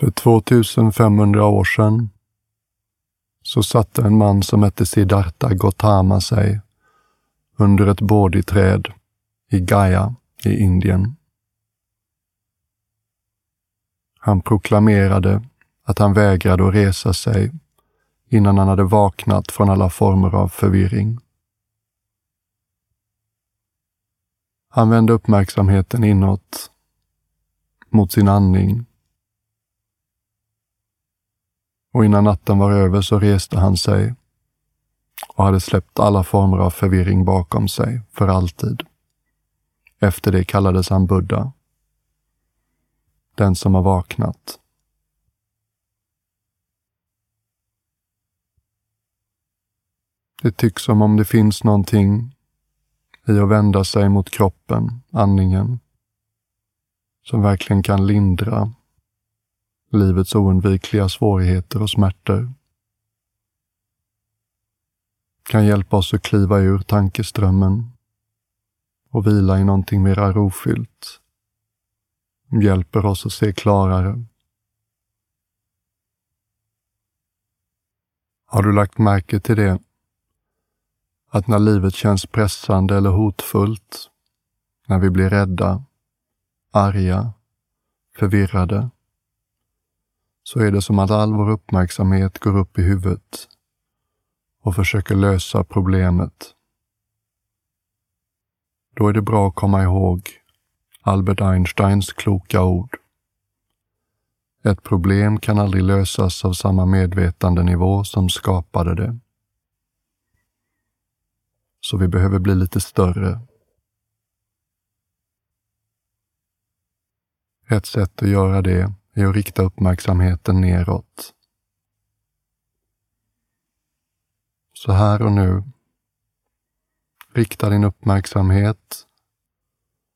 För 2500 år sedan så satte en man som hette Siddhartha Gautama sig under ett bodhiträd i Gaya i Indien. Han proklamerade att han vägrade att resa sig innan han hade vaknat från alla former av förvirring. Han vände uppmärksamheten inåt, mot sin andning. Och innan natten var över så reste han sig och hade släppt alla former av förvirring bakom sig för alltid. Efter det kallades han Buddha. Den som har vaknat. Det tycks som om det finns någonting i att vända sig mot kroppen, andningen, som verkligen kan lindra livets oundvikliga svårigheter och smärtor. Kan hjälpa oss att kliva ur tankeströmmen och vila i någonting mera rofyllt. Hjälper oss att se klarare. Har du lagt märke till det? Att när livet känns pressande eller hotfullt, när vi blir rädda, arga, förvirrade, så är det som att all vår uppmärksamhet går upp i huvudet och försöker lösa problemet. Då är det bra att komma ihåg Albert Einsteins kloka ord. Ett problem kan aldrig lösas av samma medvetandenivå som skapade det. Så vi behöver bli lite större. Ett sätt att göra det är att rikta uppmärksamheten neråt. Så här och nu, rikta din uppmärksamhet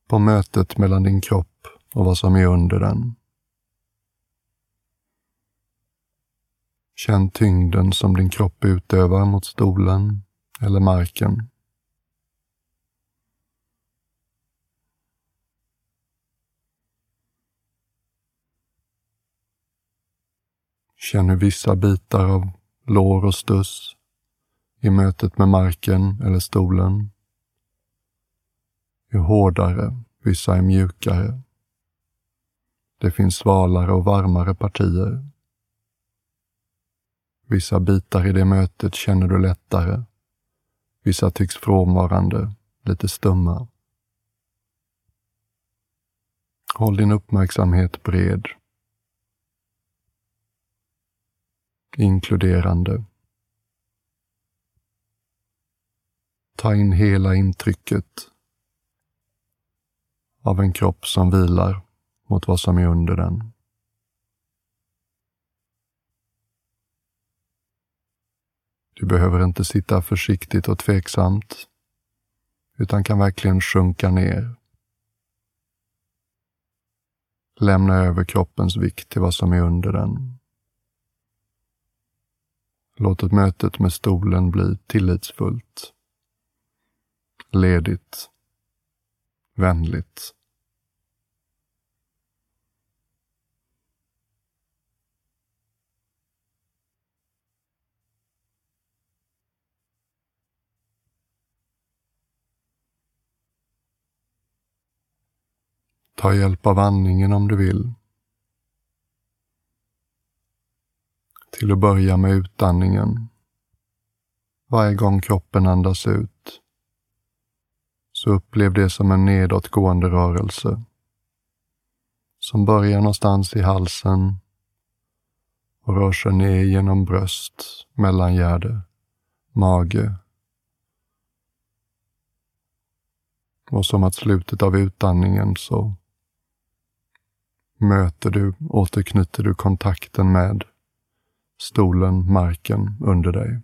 på mötet mellan din kropp och vad som är under den. Känn tyngden som din kropp utövar mot stolen eller marken. Känn hur vissa bitar av lår och stuss i mötet med marken eller stolen. Är hårdare, vissa är mjukare. Det finns svalare och varmare partier. Vissa bitar i det mötet känner du lättare. Vissa tycks frånvarande, lite stumma. Håll din uppmärksamhet bred. Inkluderande. Ta in hela intrycket av en kropp som vilar mot vad som är under den. Du behöver inte sitta försiktigt och tveksamt, utan kan verkligen sjunka ner. Lämna över kroppens vikt till vad som är under den. Låt mötet med stolen bli tillitsfullt ledigt, vänligt. Ta hjälp av andningen om du vill. Till att börja med utandningen. Varje gång kroppen andas ut så upplev det som en nedåtgående rörelse. Som börjar någonstans i halsen och rör sig ner genom bröst, mellangärde, mage. Och som att slutet av utandningen så möter du, återknyter du kontakten med stolen, marken under dig.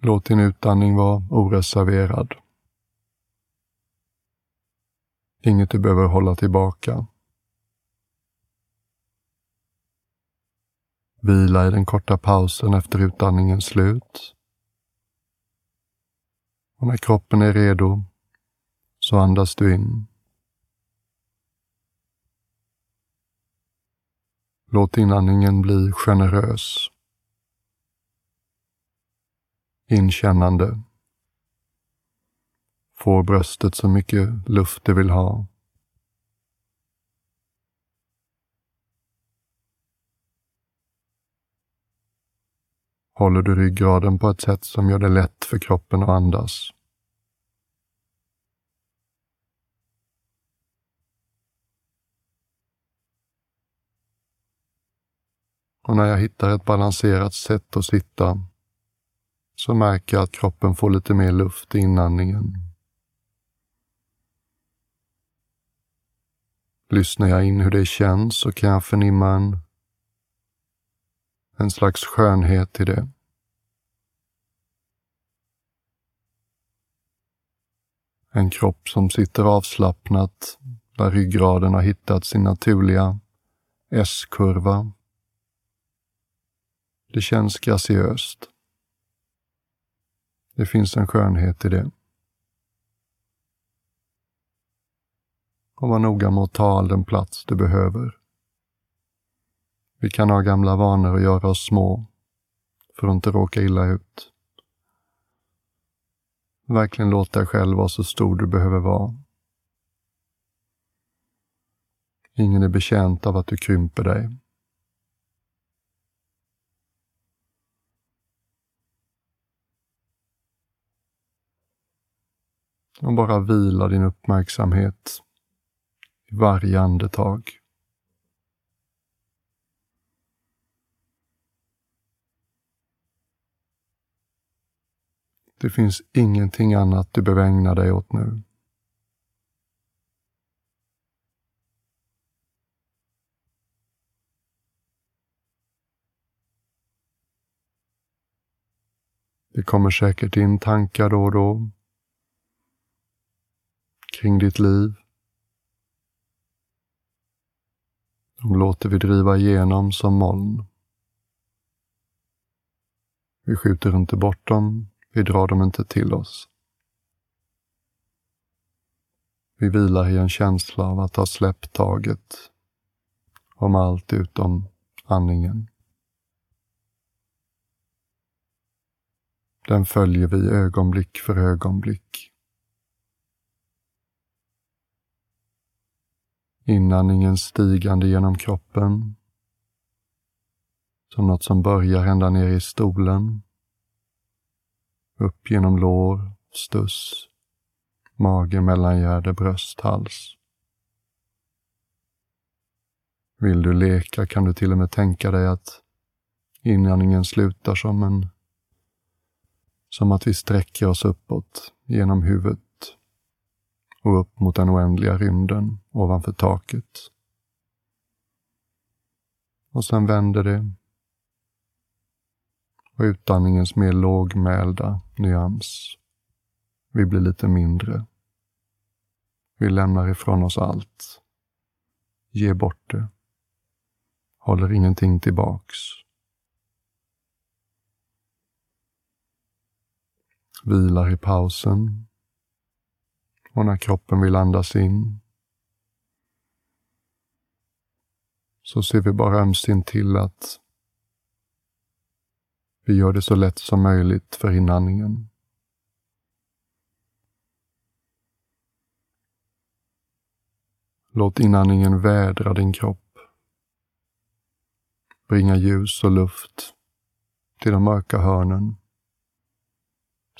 Låt din utandning vara oreserverad. Inget du behöver hålla tillbaka. Vila i den korta pausen efter utandningens slut. Och när kroppen är redo så andas du in. Låt inandningen bli generös. Inkännande. Får bröstet så mycket luft det vill ha. Håller du ryggraden på ett sätt som gör det lätt för kroppen att andas. Och när jag hittar ett balanserat sätt att sitta så märker jag att kroppen får lite mer luft i inandningen. Lyssnar jag in hur det känns så kan jag förnimma en, en slags skönhet i det. En kropp som sitter avslappnat där ryggraden har hittat sin naturliga S-kurva det känns graciöst. Det finns en skönhet i det. Och var noga med att ta all den plats du behöver. Vi kan ha gamla vanor och göra oss små för att inte råka illa ut. Verkligen låt dig själv vara så stor du behöver vara. Ingen är betjänt av att du krymper dig. Och bara vila din uppmärksamhet i varje andetag. Det finns ingenting annat du behöver ägna dig åt nu. Det kommer säkert in tankar då och då kring ditt liv. De låter vi driva igenom som moln. Vi skjuter inte bort dem, vi drar dem inte till oss. Vi vilar i en känsla av att ha släppt taget om allt utom andningen. Den följer vi ögonblick för ögonblick. Inandningen stigande genom kroppen. Som något som börjar ända ner i stolen. Upp genom lår, stuss, mage, mellangärde, bröst, hals. Vill du leka kan du till och med tänka dig att inandningen slutar som en som att vi sträcker oss uppåt genom huvudet och upp mot den oändliga rymden ovanför taket. Och sen vänder det och utandningens mer lågmälda nyans. Vi blir lite mindre. Vi lämnar ifrån oss allt. Ger bort det. Håller ingenting tillbaks. Vilar i pausen och när kroppen vill andas in så ser vi bara ömsint till att vi gör det så lätt som möjligt för inandningen. Låt inandningen vädra din kropp. Bringa ljus och luft till de mörka hörnen,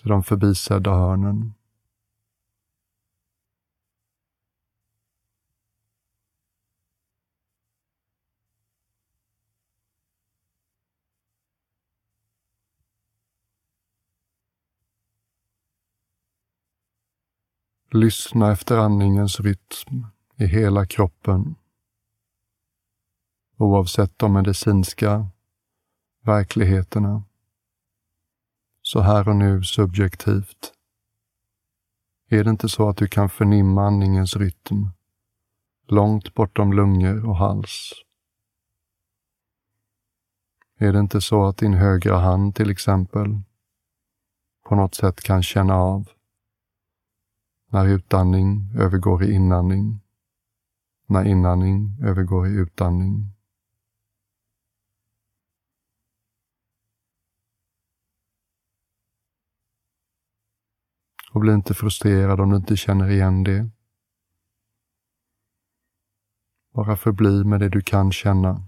till de förbisedda hörnen. Lyssna efter andningens rytm i hela kroppen. Oavsett de medicinska verkligheterna. Så här och nu subjektivt. Är det inte så att du kan förnimma andningens rytm långt bortom lungor och hals? Är det inte så att din högra hand till exempel på något sätt kan känna av när utandning övergår i inandning. När inandning övergår i utandning. Och bli inte frustrerad om du inte känner igen det. Bara förbli med det du kan känna.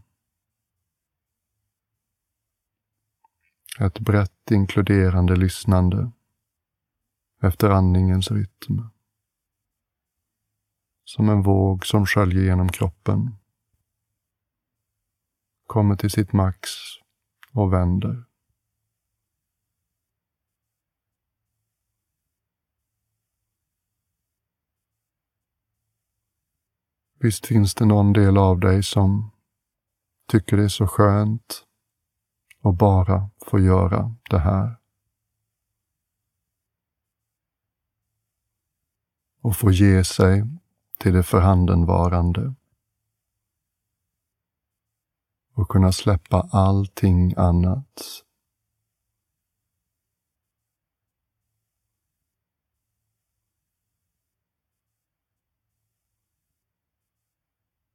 Ett brett inkluderande lyssnande efter andningens rytm. Som en våg som sköljer genom kroppen. Kommer till sitt max och vänder. Visst finns det någon del av dig som tycker det är så skönt att bara få göra det här. Och få ge sig till det förhandenvarande. Och kunna släppa allting annat.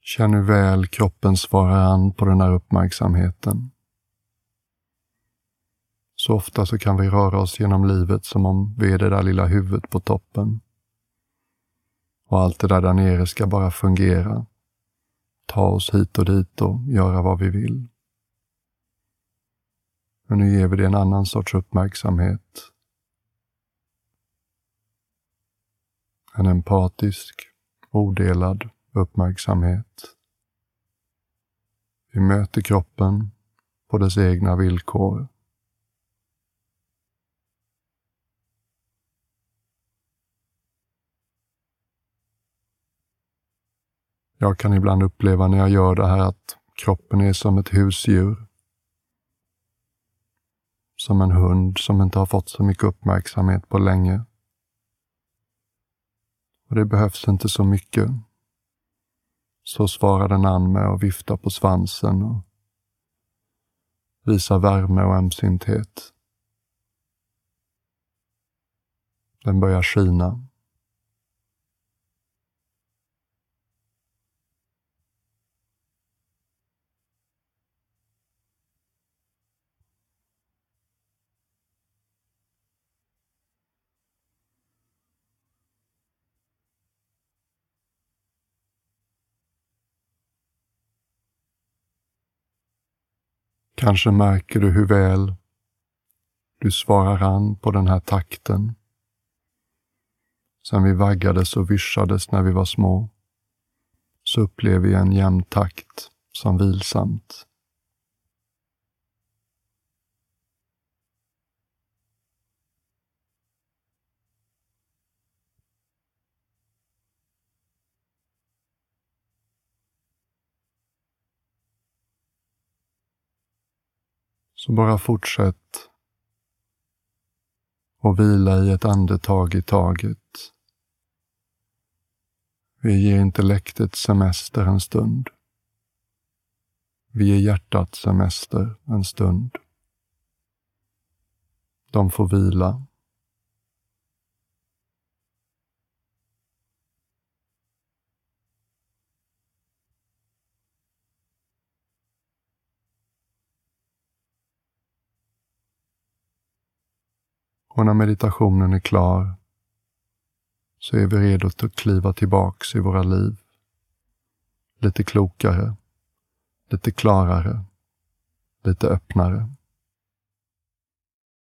Känn hur väl kroppen svarar an på den här uppmärksamheten. Så ofta så kan vi röra oss genom livet som om vi är det där lilla huvudet på toppen. Och allt det där där nere ska bara fungera. Ta oss hit och dit och göra vad vi vill. Men nu ger vi det en annan sorts uppmärksamhet. En empatisk, odelad uppmärksamhet. Vi möter kroppen på dess egna villkor. Jag kan ibland uppleva när jag gör det här att kroppen är som ett husdjur. Som en hund som inte har fått så mycket uppmärksamhet på länge. Och det behövs inte så mycket. Så svarar den an med att vifta på svansen och visa värme och ömsinthet. Den börjar skina. Kanske märker du hur väl du svarar an på den här takten. Sen vi vaggades och vyssjades när vi var små, så upplever vi en jämn takt som vilsamt. Så bara fortsätt och vila i ett andetag i taget. Vi ger intellektet semester en stund. Vi ger hjärtat semester en stund. De får vila. Och när meditationen är klar så är vi redo att kliva tillbaks i våra liv. Lite klokare, lite klarare, lite öppnare.